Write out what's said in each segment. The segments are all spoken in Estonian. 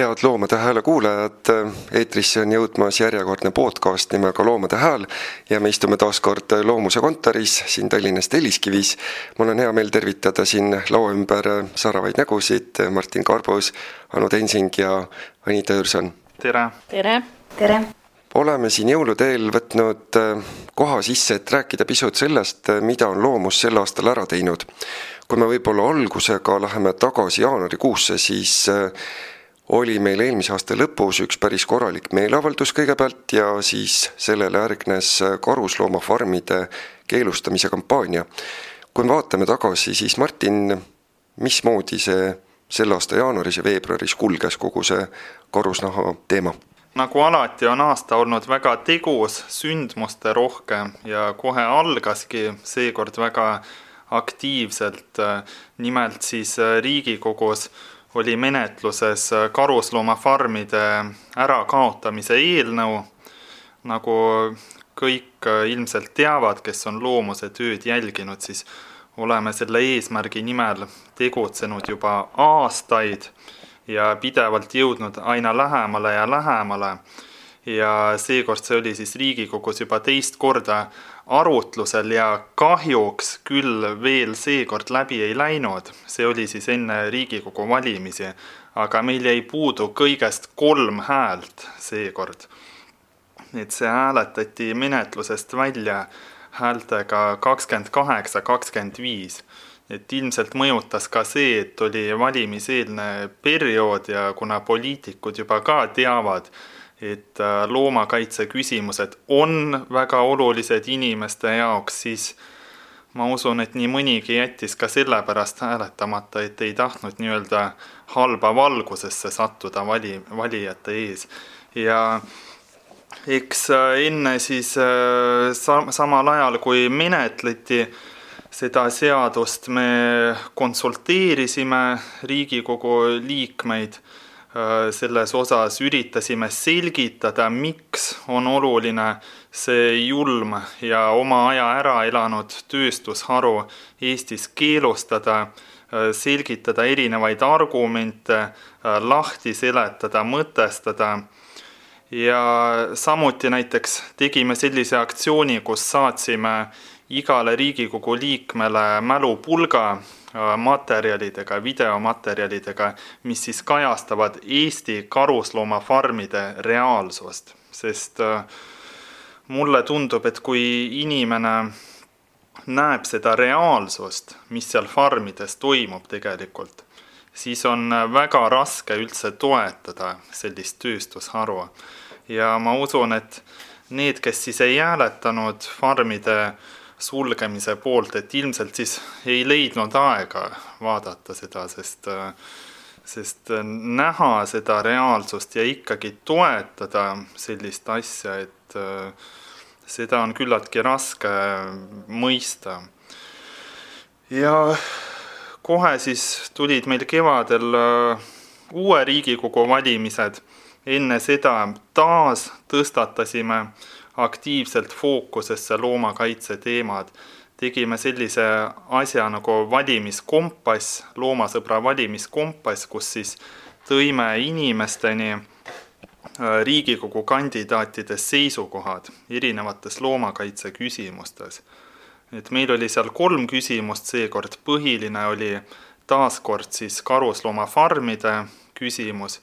head Loomade Hääle kuulajad, eetrisse on jõudmas järjekordne podcast nimega Loomade Hääl ja me istume taas kord Loomuse kontoris siin Tallinnas Telliskivis. mul on hea meel tervitada siin laua ümber säravaid nägusid, Martin Karbus, Anu Tensing ja Anita Jürson. tere! tere! tere! oleme siin jõuluteel võtnud koha sisse, et rääkida pisut sellest, mida on loomus sel aastal ära teinud. kui me võib-olla algusega läheme tagasi jaanuarikuusse, siis oli meil eelmise aasta lõpus üks päris korralik meeleavaldus kõigepealt ja siis sellele järgnes karusloomafarmide keelustamise kampaania. kui me vaatame tagasi, siis Martin, mismoodi see selle aasta jaanuaris ja veebruaris kulges kogu see karusnaha teema? nagu alati on aasta olnud väga tegus, sündmuste rohke ja kohe algaski seekord väga aktiivselt, nimelt siis Riigikogus oli menetluses karusloomafarmide ärakaotamise eelnõu, nagu kõik ilmselt teavad, kes on loomuse tööd jälginud, siis oleme selle eesmärgi nimel tegutsenud juba aastaid ja pidevalt jõudnud aina lähemale ja lähemale. ja seekord see oli siis Riigikogus juba teist korda arutlusel ja kahjuks küll veel seekord läbi ei läinud, see oli siis enne Riigikogu valimisi, aga meil jäi puudu kõigest kolm häält seekord. et see hääletati menetlusest välja häältega kakskümmend kaheksa, kakskümmend viis. et ilmselt mõjutas ka see, et oli valimiseelne periood ja kuna poliitikud juba ka teavad, et äh, loomakaitse küsimused on väga olulised inimeste jaoks, siis ma usun, et nii mõnigi jättis ka sellepärast hääletamata, et ei tahtnud nii-öelda halba valgusesse sattuda vali, valijate ees. ja eks äh, enne siis äh, sa-, samal ajal, kui menetleti seda seadust, me konsulteerisime Riigikogu liikmeid selles osas üritasime selgitada, miks on oluline see julm ja oma aja ära elanud tööstusharu Eestis keelustada, äh, selgitada erinevaid argumente, äh, lahti seletada, mõtestada. Ja samuti näiteks tegime sellise aktsiooni, kus saatsime igale Riigikogu liikmele mälupulga Äh, materjalidega, videomaterjalidega, mis siis kajastavad Eesti karusloomafarmide reaalsust, sest äh, mulle tundub, et kui inimene näeb seda reaalsust, mis seal farmides toimub tegelikult, siis on väga raske üldse toetada sellist tööstusharu. ja ma usun, et need, kes siis ei hääletanud farmide äh, sulgemise poolt, et ilmselt siis ei leidnud aega vaadata seda, sest sest näha seda reaalsust ja ikkagi toetada sellist asja, et seda on küllaltki raske mõista. ja kohe siis tulid meil kevadel uue Riigikogu valimised, enne seda taas tõstatasime äh, aktiivselt fookusesse loomakaitse teemad. tegime sellise asja nagu valimiskompass, loomasõbra valimiskompass, kus siis tõime inimesteni äh, Riigikogu kandidaatide seisukohad erinevates loomakaitse küsimustes. et meil oli seal kolm küsimust seekord, põhiline oli taaskord siis karusloomafarmide küsimus,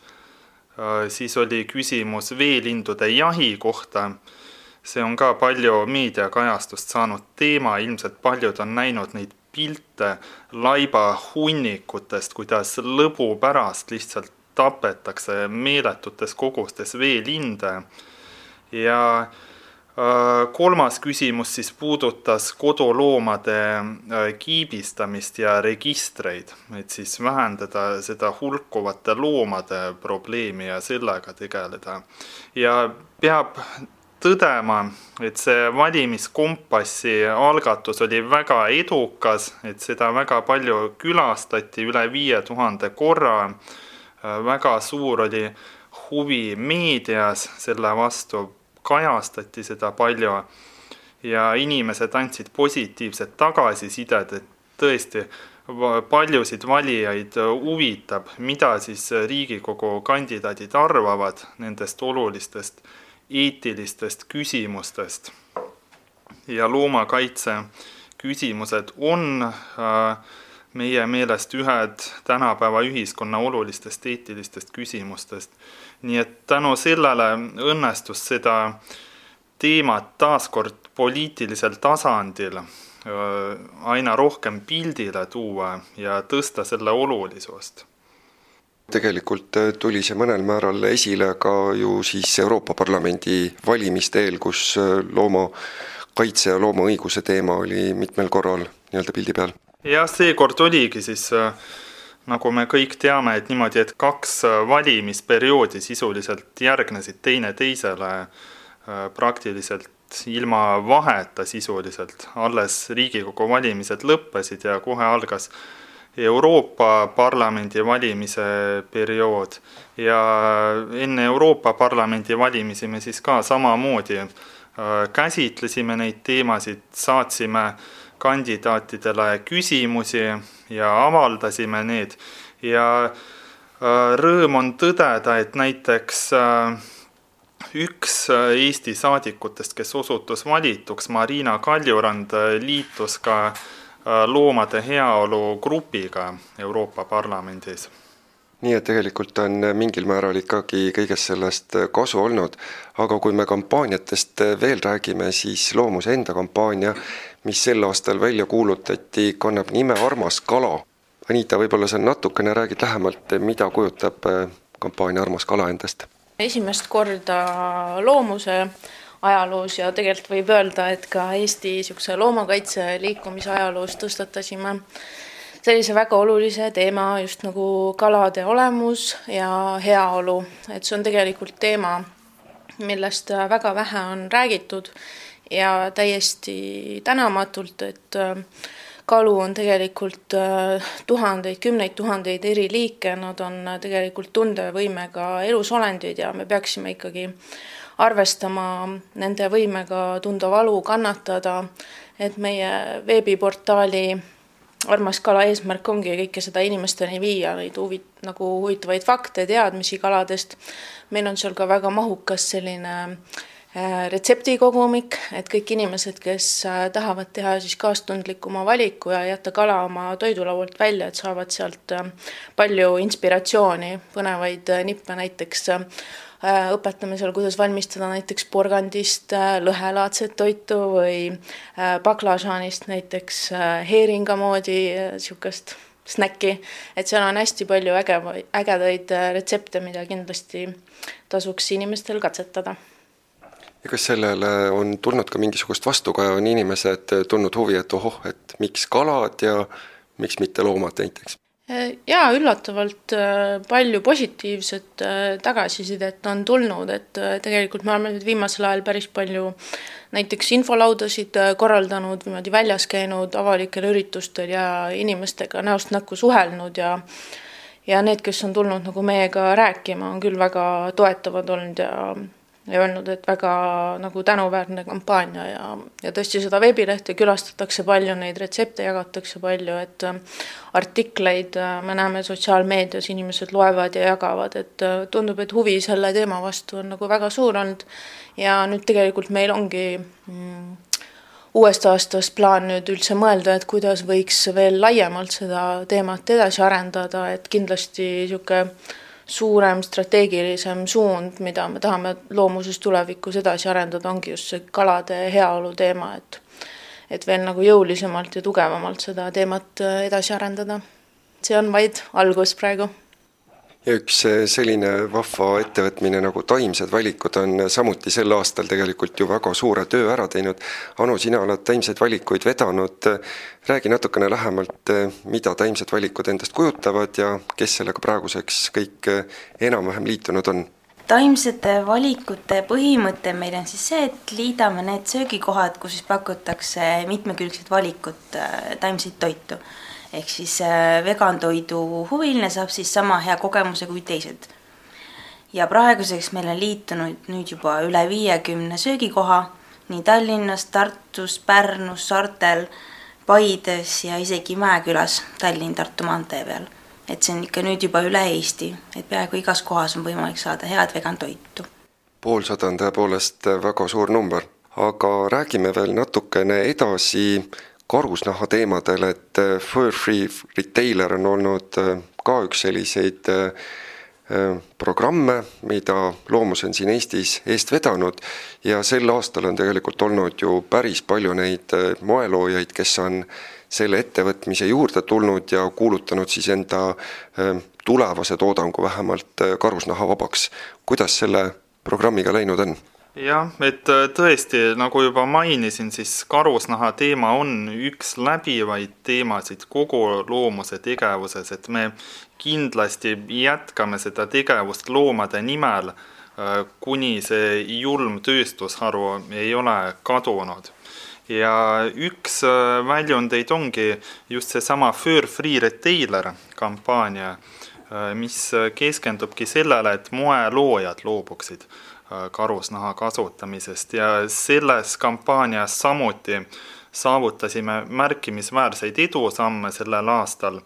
äh, siis oli küsimus veelindude jahi kohta see on ka palju meediakajastust saanud teema, ilmselt paljud on näinud neid pilte laibahunnikutest, kuidas lõbu pärast lihtsalt tapetakse meeletutes kogustes veelinde. ja äh, kolmas küsimus siis puudutas koduloomade äh, kiibistamist ja registreid, et siis vähendada seda hulkuvate loomade probleemi ja sellega tegeleda. ja peab tõdema, et see valimiskompassi algatus oli väga edukas, et seda väga palju külastati, üle viie tuhande korra. väga suur oli huvi meedias selle vastu, kajastati seda palju ja inimesed andsid positiivset tagasisidet, et tõesti paljusid valijaid huvitab, mida siis Riigikogu kandidaadid arvavad nendest olulistest eetilistest küsimustest. ja loomakaitse küsimused on äh, meie meelest ühed tänapäeva ühiskonna olulistest eetilistest küsimustest. nii et tänu sellele õnnestus seda teemat taaskord poliitilisel tasandil aina rohkem pildile tuua ja tõsta selle olulisust tegelikult tuli see mõnel määral esile ka ju siis Euroopa Parlamendi valimiste eel, kus loomakaitse ja loomaõiguse teema oli mitmel korral nii-öelda pildi peal. Jah, seekord oligi siis nagu me kõik teame, et niimoodi, et kaks valimisperioodi sisuliselt järgnesid teineteisele praktiliselt ilma vaheta sisuliselt, alles Riigikogu valimised lõppesid ja kohe algas Euroopa Parlamendi valimise periood. Ja enne Euroopa Parlamendi valimisi me siis ka samamoodi käsitlesime neid teemasid, saatsime äh, kandidaatidele küsimusi ja avaldasime need. Ja äh, rõõm on tõdeda, et näiteks äh, üks äh, Eesti saadikutest, kes osutus valituks, Marina Kaljurand, liitus ka loomade heaolu grupiga Euroopa Parlamendis nii et tegelikult on mingil määral ikkagi kõigest sellest kasu olnud, aga kui me kampaaniatest veel räägime, siis Loomuse enda kampaania mis sel aastal välja kuulutati, kannab nime Armas kala. Anita, võib-olla sa natukene räägid lähemalt, mida kujutab äh, kampaania Armas kala endast? esimest korda loomuse ajaloos ja tegelikult võib öelda, et ka Eesti niisuguse loomakaitse liikumise ajaloos tõstatasime sellise väga olulise teema just nagu kalade olemus ja heaolu, et see on tegelikult teema, millest väga vähe on räägitud ja täiesti tänamatult, et äh, kalu on tegelikult äh, tuhandeid, kümneid tuhandeid eri liike, nad on äh, tegelikult tundevõimega elusolendid ja me peaksime ikkagi arvestama nende võimega tunda valu, kannatada, et meie veebiportaali armas kala eesmärk ongi kõike seda inimesteni viia, neid huvi, nagu huvitavaid fakte, teadmisi kaladest. meil on seal ka väga mahukas selline äh, retseptikogumik, et kõik inimesed, kes äh, tahavad teha siis kaastundlikuma valiku ja jätta kala oma toidulaualt välja, et saavad sealt äh, palju inspiratsiooni, põnevaid nippe näiteks õpetame seal, kuidas valmistada näiteks porgandist lõhelaadset toitu või baklažaanist näiteks heeringa moodi niisugust snäkki, et seal on hästi palju äge, ägedaid retsepte, mida kindlasti tasuks inimestel katsetada. Ja kas sellele on tulnud ka mingisugust vastukaja, on inimesed tundnud huvi, et ohoh, et miks kalad ja miks mitte loomad näiteks? Jaa, üllatavalt äh, palju positiivset äh, tagasisidet on tulnud, et äh, tegelikult me oleme nüüd viimasel ajal päris palju näiteks infolaudasid korraldanud, niimoodi väljas käinud avalikel üritustel ja inimestega näost näkku suhelnud ja ja need, kes on tulnud nagu meiega rääkima, on küll väga toetavad olnud ja ja öelnud, et väga nagu tänuväärne kampaania ja, ja tõesti seda veebilehte külastatakse palju, neid retsepte jagatakse palju, et äh, artikleid äh, me näeme sotsiaalmeedias, inimesed loevad ja jagavad, et äh, tundub, et huvi selle teema vastu on nagu väga suur olnud. Ja nüüd tegelikult meil ongi mm, uuest aastast plaan nüüd üldse mõelda, et kuidas võiks veel laiemalt seda teemat edasi arendada, et kindlasti niisugune suurem strateegilisem suund, mida me tahame loomuses tulevikus edasi arendada, ongi just see kalade heaolu teema, et et veel nagu jõulisemalt ja tugevamalt seda teemat äh, edasi arendada. see on vaid algus praegu ja üks eh, selline vahva ettevõtmine nagu Taimsed valikud on samuti sel aastal tegelikult ju väga suure töö ära teinud. Anu, sina oled Taimseid valikuid vedanud, räägi natukene lähemalt, eh, mida Taimsed valikud endast kujutavad ja kes sellega praeguseks kõik eh, enam-vähem liitunud on? taimsete valikute põhimõte meil on siis see, et liidame need söögikohad, kus siis pakutakse mitmekülgset valikut taimseid toitu ehk siis äh, vegantoidu huviline saab siis sama hea kogemuse kui teised. ja praeguseks meil on liitunud nüüd juba üle viiekümne söögikoha nii Tallinnas, Tartus, Pärnus, saartel Paides ja isegi Mäekülas Tallinn-Tartu maantee peal. et see on ikka nüüd juba üle Eesti, et peaaegu igas kohas on võimalik saada head vegan toitu. poolsada on tõepoolest väga suur number, aga räägime veel natukene edasi karusnaha teemadel, et Fur Free Retailer on olnud ka üks selliseid Äh, programme, mida Loomus on siin Eestis eest vedanud ja sel aastal on tegelikult olnud ju päris palju neid äh, moeloojaid, kes on selle ettevõtmise juurde tulnud ja kuulutanud siis enda äh, tulevase toodangu vähemalt karusnahavabaks. kuidas selle programmiga läinud on? Jah, et tõesti, nagu juba mainisin, siis karusnaha teema on üks läbivaid teemasid kogu loomuse tegevuses, et me kindlasti jätkame seda tegevust loomade nimel, äh, kuni see julm tööstusharu ei ole kadunud. ja üks äh, väljundeid ongi just seesama Fur Free Retailer kampaania, äh, mis keskendubki sellele, et moeloojad loobuksid karusnaha kasutamisest. Ja selles kampaanias samuti saavutasime märkimisväärseid edusamme sellel aastal.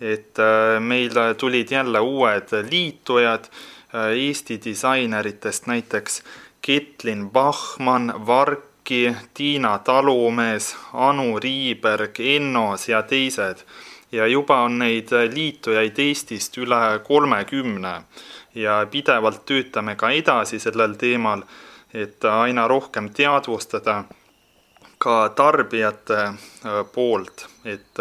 Et äh, meil tulid jälle uued liitujad äh, Eesti disaineritest, näiteks Ketlin Bachmann, Varki, Tiina Talumees, Anu Riiberg, Ennos ja teised. ja juba on neid liitujaid Eestist üle kolmekümne ja pidevalt töötame ka edasi sellel teemal, et aina rohkem teadvustada ka tarbijate äh, poolt, et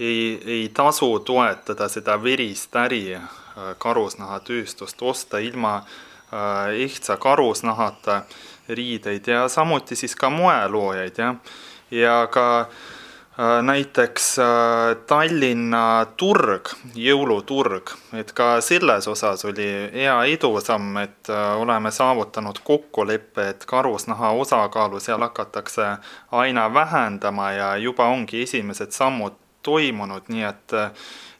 ei, ei tasu toetada seda verist äri, äh, karusnahatööstust, osta ilma äh, ehtsa karusnahata riideid ja samuti siis ka moeloojaid, jah. ja ka äh, näiteks Tallinna turg, jõuluturg, et ka selles osas oli hea edusamm, et oleme saavutanud kokkuleppe, et karusnaha osakaalu seal hakatakse aina vähendama ja juba ongi esimesed sammud toimunud, nii et äh,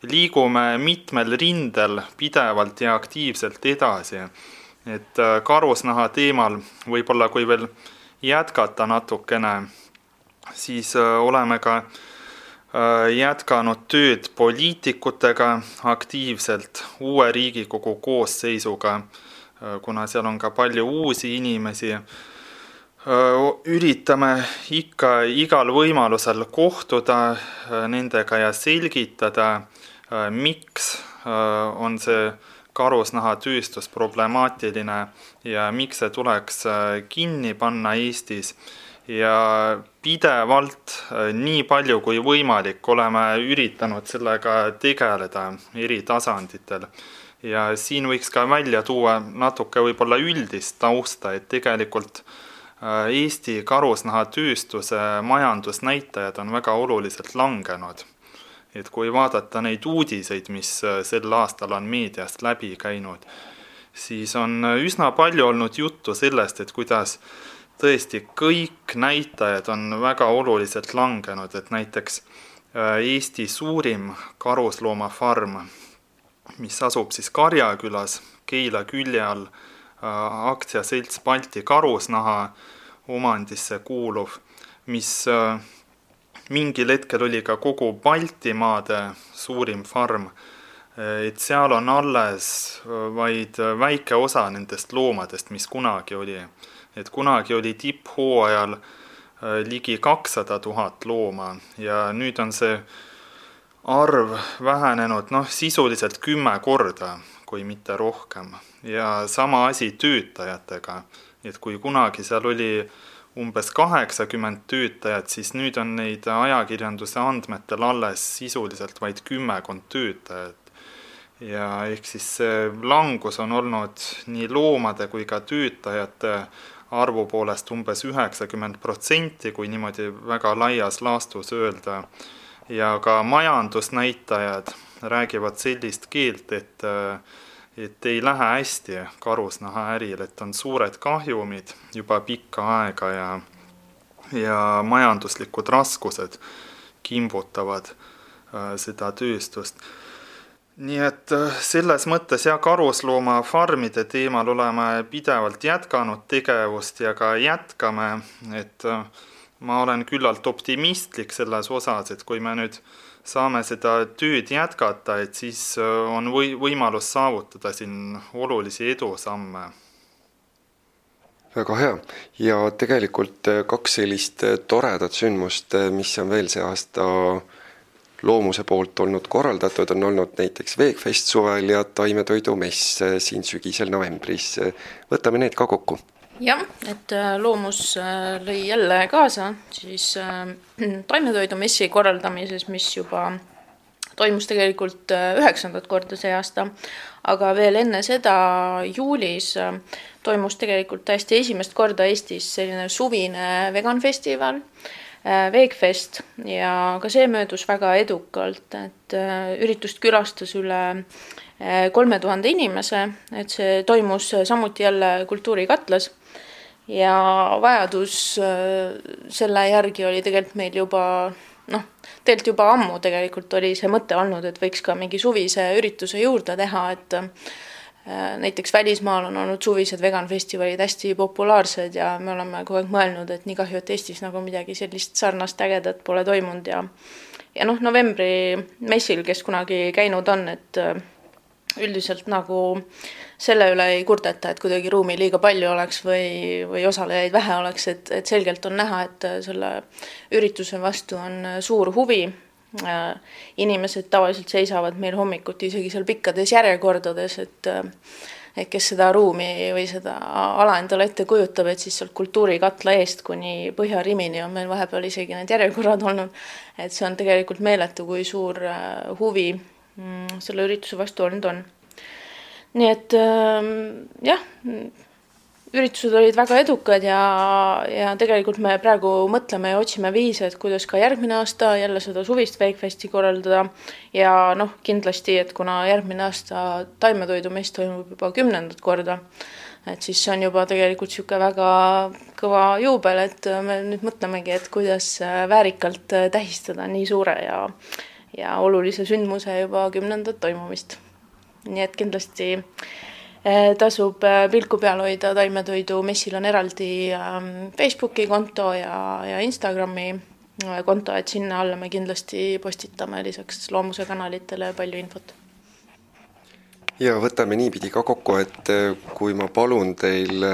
liigume mitmel rindel pidevalt ja aktiivselt edasi. et äh, karusnaha teemal võib-olla, kui veel jätkata natukene, siis äh, oleme ka jätkanud tööd poliitikutega aktiivselt, uue Riigikogu koosseisuga, kuna seal on ka palju uusi inimesi. Üritame ikka igal võimalusel kohtuda nendega ja selgitada, miks on see karusnahatööstus problemaatiline ja miks see tuleks kinni panna Eestis. Ja pidevalt, nii palju kui võimalik, oleme üritanud sellega tegeleda eri tasanditel. ja siin võiks ka välja tuua natuke võib-olla üldist tausta, et tegelikult äh, Äh, Eesti karusnahatööstuse majandusnäitajad on väga oluliselt langenud. et kui vaadata neid uudiseid, mis äh, sel aastal on meediast läbi käinud, siis on äh, üsna palju olnud juttu sellest, et kuidas tõesti kõik näitajad on väga oluliselt langenud, et näiteks Eesti suurim karusloomafarm, mis asub siis Karjakülas Keila külje all, Äh, aktsiaselts Balti Karusnaha omandisse kuuluv, mis äh, mingil hetkel oli ka kogu Baltimaade suurim farm, äh, et seal on alles vaid väike osa nendest loomadest, mis kunagi oli. Et kunagi oli tipphooajal ligi kakssada tuhat looma ja nüüd on see arv vähenenud noh, sisuliselt kümme korda, kui mitte rohkem ja sama asi töötajatega, et kui kunagi seal oli umbes kaheksakümmend töötajat, siis nüüd on neid ajakirjanduse andmetel alles sisuliselt vaid kümmekond töötajat. ja ehk siis see langus on olnud nii loomade kui ka töötajate arvu poolest umbes üheksakümmend protsenti, kui niimoodi väga laias laastus öelda. ja ka majandusnäitajad räägivad sellist keelt, et et ei lähe hästi karusnahaäril, et on suured kahjumid juba pikka aega ja, ja majanduslikud raskused kimbutavad äh, seda tööstust. Nii et äh, selles mõttes jah, karusloomafarmide teemal oleme pidevalt jätkanud tegevust ja ka jätkame, et äh, ma olen küllalt optimistlik selles osas, et kui me nüüd saame seda tööd jätkata, et siis on või-, võimalus saavutada siin olulisi edusamme. Väga hea. Ja tegelikult kaks sellist toredat sündmust, mis on veel see aasta loomuse poolt olnud korraldatud, on olnud näiteks Veegfest suvel ja taimetoidumess siin sügisel novembris. võtame need ka kokku. jah, et äh, Loomus äh, lõi jälle kaasa siis äh, taimetoidumessi korraldamises, mis juba toimus tegelikult üheksandat korda see aasta, aga veel enne seda juulis toimus tegelikult täiesti esimest korda Eestis selline suvine veganfestival Äh, Veegfest ja ka see möödus väga edukalt, et äh, üritust külastas üle äh, kolme tuhande inimese, et see toimus samuti jälle Kultuurikatlas. Ja vajadus selle järgi oli tegelikult meil juba noh, tegelikult juba ammu tegelikult oli see mõte olnud, et võiks ka mingi suvise ürituse juurde teha, et Äh, näiteks välismaal on olnud suvised veganfestivalid hästi populaarsed ja me oleme kogu aeg mõelnud, et nii kahju, et Eestis nagu midagi sellist sarnast ägedat pole toimunud ja ja noh, novembri messil, kes kunagi käinud on, et äh, üldiselt nagu selle üle ei kurdeta, et kuidagi ruumi liiga palju oleks või, või osalejaid vähe oleks, et, et selgelt on näha, et selle ürituse vastu on suur huvi. Äh, inimesed tavaliselt seisavad meil hommikuti isegi seal pikkades järjekordades, et äh, et kes seda ruumi või seda ala endale ette kujutab, et siis sealt kultuurikatla eest kuni Põhja-Rimini on meil vahepeal isegi need järjekorrad olnud. et see on tegelikult meeletu, kui suur äh, huvi mm, selle ürituse vastu olnud on. nii et ähm, jah üritused olid väga edukad ja, ja tegelikult me praegu mõtleme ja otsime viise, et kuidas ka järgmine aasta jälle seda suvist Wakefesti korraldada. ja noh, kindlasti, et kuna järgmine aasta taimetoidumess toimub juba kümnendat korda, et siis see on juba tegelikult niisugune väga kõva juubel, et me nüüd mõtlemegi, et kuidas väärikalt tähistada nii suure ja, ja olulise sündmuse juba kümnendat toimumist. nii et kindlasti tasub eh, pilku peal hoida, taimetoidu messil on eraldi ähm, Facebooki konto ja, ja Instagrami äh, konto, et sinna alla me kindlasti postitame lisaks Loomuse kanalitele palju infot. ja võtame niipidi ka kokku, et kui ma palun teil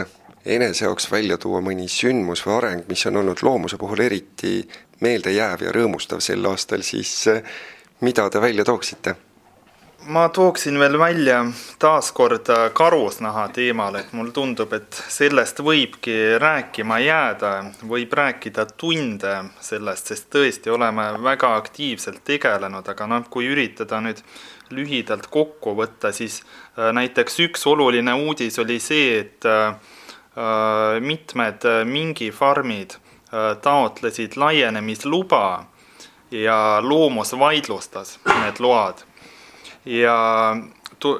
enese jaoks välja tuua mõni sündmus või areng, mis on olnud loomuse puhul eriti meeldejääv ja rõõmustav sel aastal, siis mida te välja tooksite? Ma tooksin veel välja taaskord karusnaha teemal, et mulle tundub, et sellest võibki rääkima jääda, võib rääkida tunde sellest, sest tõesti oleme väga aktiivselt tegelenud, aga noh, kui üritada nüüd lühidalt kokku võtta, siis äh, näiteks üks oluline uudis oli see, et äh, mitmed mingifarmid äh, taotlesid laienemisluba ja loomus vaidlustas need load ja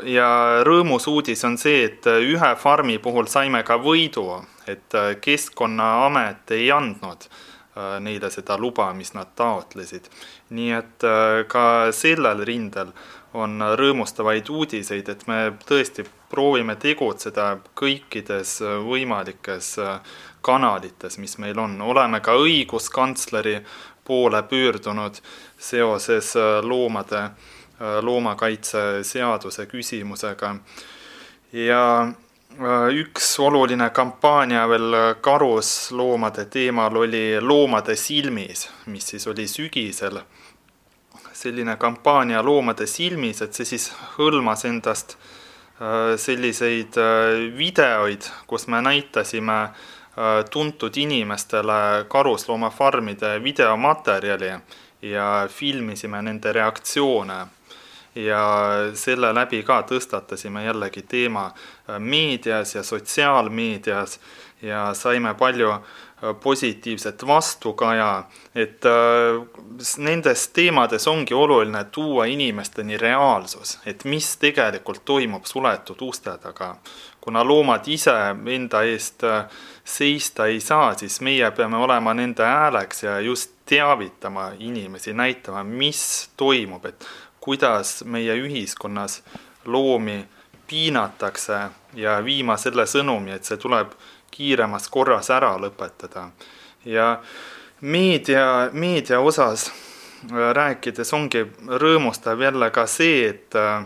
ja rõõmus uudis on see, et ühe farmi puhul saime ka võidu, et Keskkonnaamet ei andnud äh, neile seda luba, mis nad taotlesid. nii et äh, ka sellel rindel on rõõmustavaid uudiseid, et me tõesti proovime tegutseda kõikides võimalikes äh, kanalites, mis meil on, oleme ka õiguskantsleri poole pöördunud seoses loomade Äh, loomakaitseseaduse küsimusega. ja äh, üks oluline kampaania veel karusloomade teemal oli Loomade silmis, mis siis oli sügisel. selline kampaania Loomade silmis, et see siis hõlmas endast äh, selliseid videoid, kus me näitasime tuntud inimestele karusloomafarmide videomaterjali ja filmisime nende reaktsioone ja selle läbi ka tõstatasime jällegi teema äh, meedias ja sotsiaalmeedias ja saime palju äh, positiivset vastukaja, et äh, nendes teemades ongi oluline tuua inimesteni reaalsus, et mis tegelikult toimub suletud uste taga. kuna loomad ise enda eest seista ei saa, siis meie peame olema nende hääleks ja just teavitama inimesi, näitama, mis toimub, et kuidas meie ühiskonnas loomi piinatakse ja viima selle sõnumi, et see tuleb kiiremas korras ära lõpetada. ja meedia, meedia osas rääkides ongi rõõmustav jälle ka see, et äh,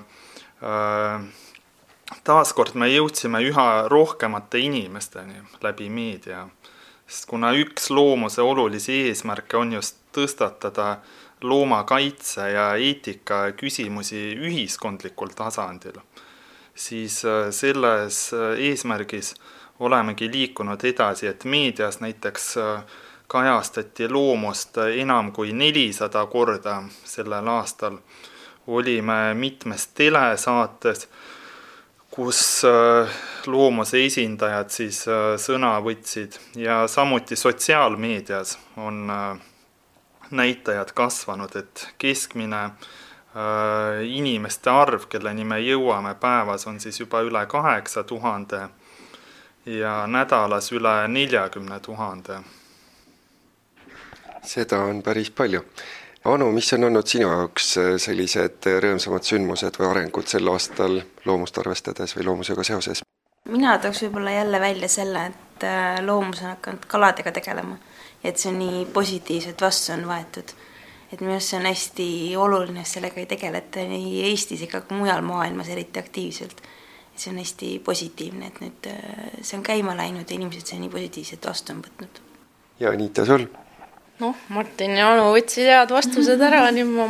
taaskord me jõudsime üha rohkemate inimesteni läbi meedia, sest kuna üks loomuse olulisi eesmärke on just tõstatada loomakaitse ja eetika küsimusi ühiskondlikul tasandil, siis äh, selles äh, eesmärgis olemegi liikunud edasi, et meedias näiteks äh, kajastati loomust enam kui nelisada korda sellel aastal. olime mitmes telesaates, kus loomuse esindajad siis sõna võtsid ja samuti sotsiaalmeedias on näitajad kasvanud, et keskmine inimeste arv, kelleni me jõuame päevas, on siis juba üle kaheksa tuhande ja nädalas üle neljakümne tuhande seda on päris palju. Anu, mis on olnud sinu jaoks äh, sellised rõõmsamad sündmused või arengud sel aastal loomust arvestades või loomusega seoses? mina tooks võib-olla jälle välja selle, et äh, loomus on hakanud kaladega tegelema et see on nii positiivselt vastu on võetud. et minu arust see on hästi oluline, et sellega ei tegeleta nii Eestis ega ka mujal maailmas eriti aktiivselt. et see on hästi positiivne, et nüüd äh, see on käima läinud ja inimesed selle nii positiivselt vastu on võtnud. ja Anita, sul? noh, Martin ja Anu võtsid head vastused ära, nüüd ma,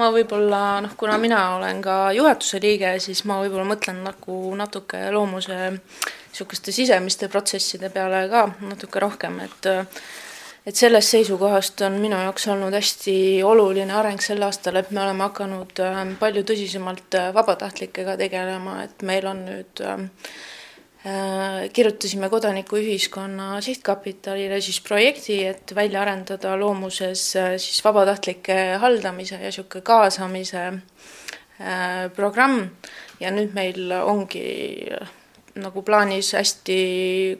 ma võib-olla noh, kuna mina olen ka juhatuse liige, siis ma võib-olla mõtlen nagu natuke loomuse niisuguste sisemiste protsesside peale ka natuke rohkem, et et sellest seisukohast on minu jaoks olnud hästi oluline areng sel aastal, et me oleme hakanud ähm, palju tõsisemalt äh, vabatahtlikega tegelema, et meil on nüüd äh, Äh, kirjutasime Kodanikuühiskonna Sihtkapitalile siis projekti, et välja arendada loomuses äh, siis vabatahtlike haldamise ja niisugune kaasamise programm. Ja nüüd meil ongi nagu plaanis hästi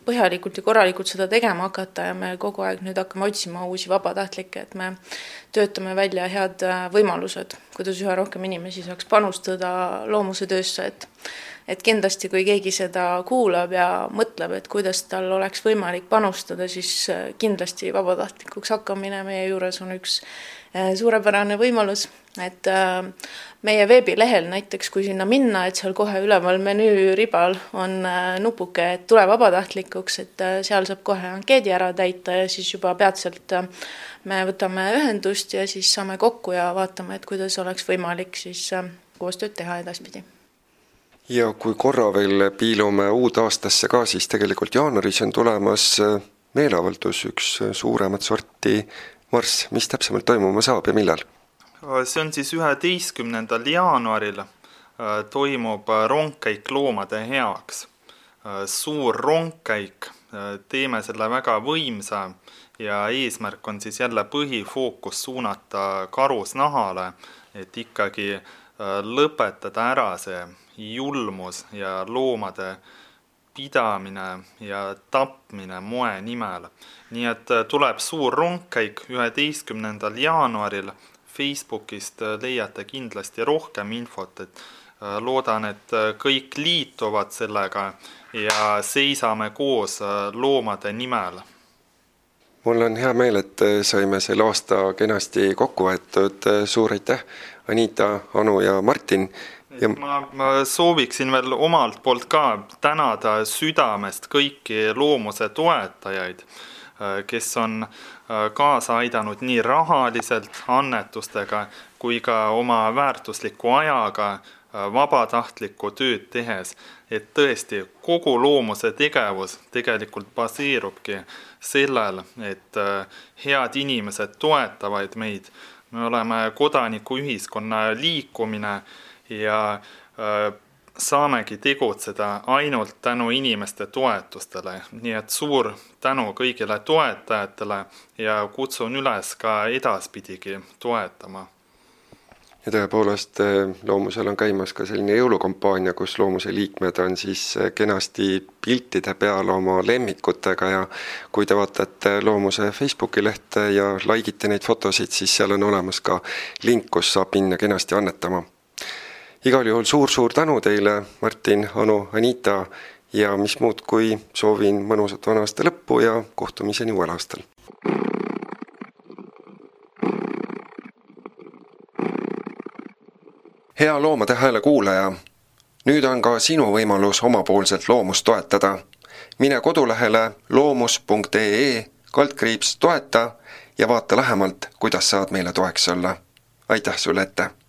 põhjalikult ja korralikult seda tegema hakata ja me kogu aeg nüüd hakkame otsima uusi vabatahtlikke, et me töötame välja head võimalused, kuidas üha rohkem inimesi saaks panustada loomuse töösse, et et kindlasti, kui keegi seda kuulab ja mõtleb, et kuidas tal oleks võimalik panustada, siis äh, kindlasti vabatahtlikuks hakkamine meie juures on üks äh, suurepärane võimalus, et äh, meie veebilehel näiteks, kui sinna minna, et seal kohe üleval menüüribal on nupuke, et tule vabatahtlikuks, et seal saab kohe ankeedi ära täita ja siis juba peatselt me võtame ühendust ja siis saame kokku ja vaatame, et kuidas oleks võimalik siis koostööd teha edaspidi ja kui korra veel piilume uudaastasse ka, siis tegelikult jaanuaris on tulemas äh, meeleavaldus, üks äh, suuremat sorti marss, mis täpsemalt toimuma saab ja millal? See on siis üheteistkümnendal jaanuaril äh, toimub rongkäik loomade heaks. suur rongkäik, teeme selle väga võimsa ja eesmärk on siis jälle põhifookus suunata karusnahale, et ikkagi lõpetada ära see julmus ja loomade pidamine ja tapmine moe nimel. nii et äh, tuleb suur rongkäik üheteistkümnendal jaanuaril. Facebookist äh, leiate kindlasti rohkem infot, et äh, loodan, et kõik liituvad sellega ja seisame koos loomade nimel. Mul on hea meel, et saime selle aasta kenasti kokku võetud, suur aitäh, Anita, Anu ja Martin. Ja ma, ma sooviksin veel omalt poolt ka tänada südamest kõiki loomuse toetajaid, äh, kes on äh, kaasa aidanud nii rahaliselt annetustega kui ka oma väärtusliku ajaga äh, vabatahtlikku tööd tehes. et tõesti, kogu loomuse tegevus tegelikult baseerubki sellel, et head inimesed toetavad meid. me oleme kodanikuühiskonna liikumine ja äh, saamegi tegutseda ainult tänu inimeste toetustele, nii et suur tänu kõigile toetajatele ja kutsun üles ka edaspidigi toetama. ja tõepoolest, äh, Loomusel on käimas ka selline jõulukampaania, kus Loomuse liikmed on siis äh, kenasti piltide peal oma lemmikutega ja kui te vaatate Loomuse Facebooki lehte ja like ite neid fotosid, siis seal on olemas ka link, kus saab minna kenasti annetama igal juhul suur-suur tänu teile, Martin, Anu, Anita ja mis muud, kui soovin mõnusat vana aasta lõppu ja kohtumiseni uuel aastal. hea Loomade Hääle kuulaja, nüüd on ka sinu võimalus omapoolselt loomust toetada. mine kodulehele loomus.ee kaldkriips toeta ja vaata lähemalt, kuidas saad meile toeks olla. aitäh sulle ette!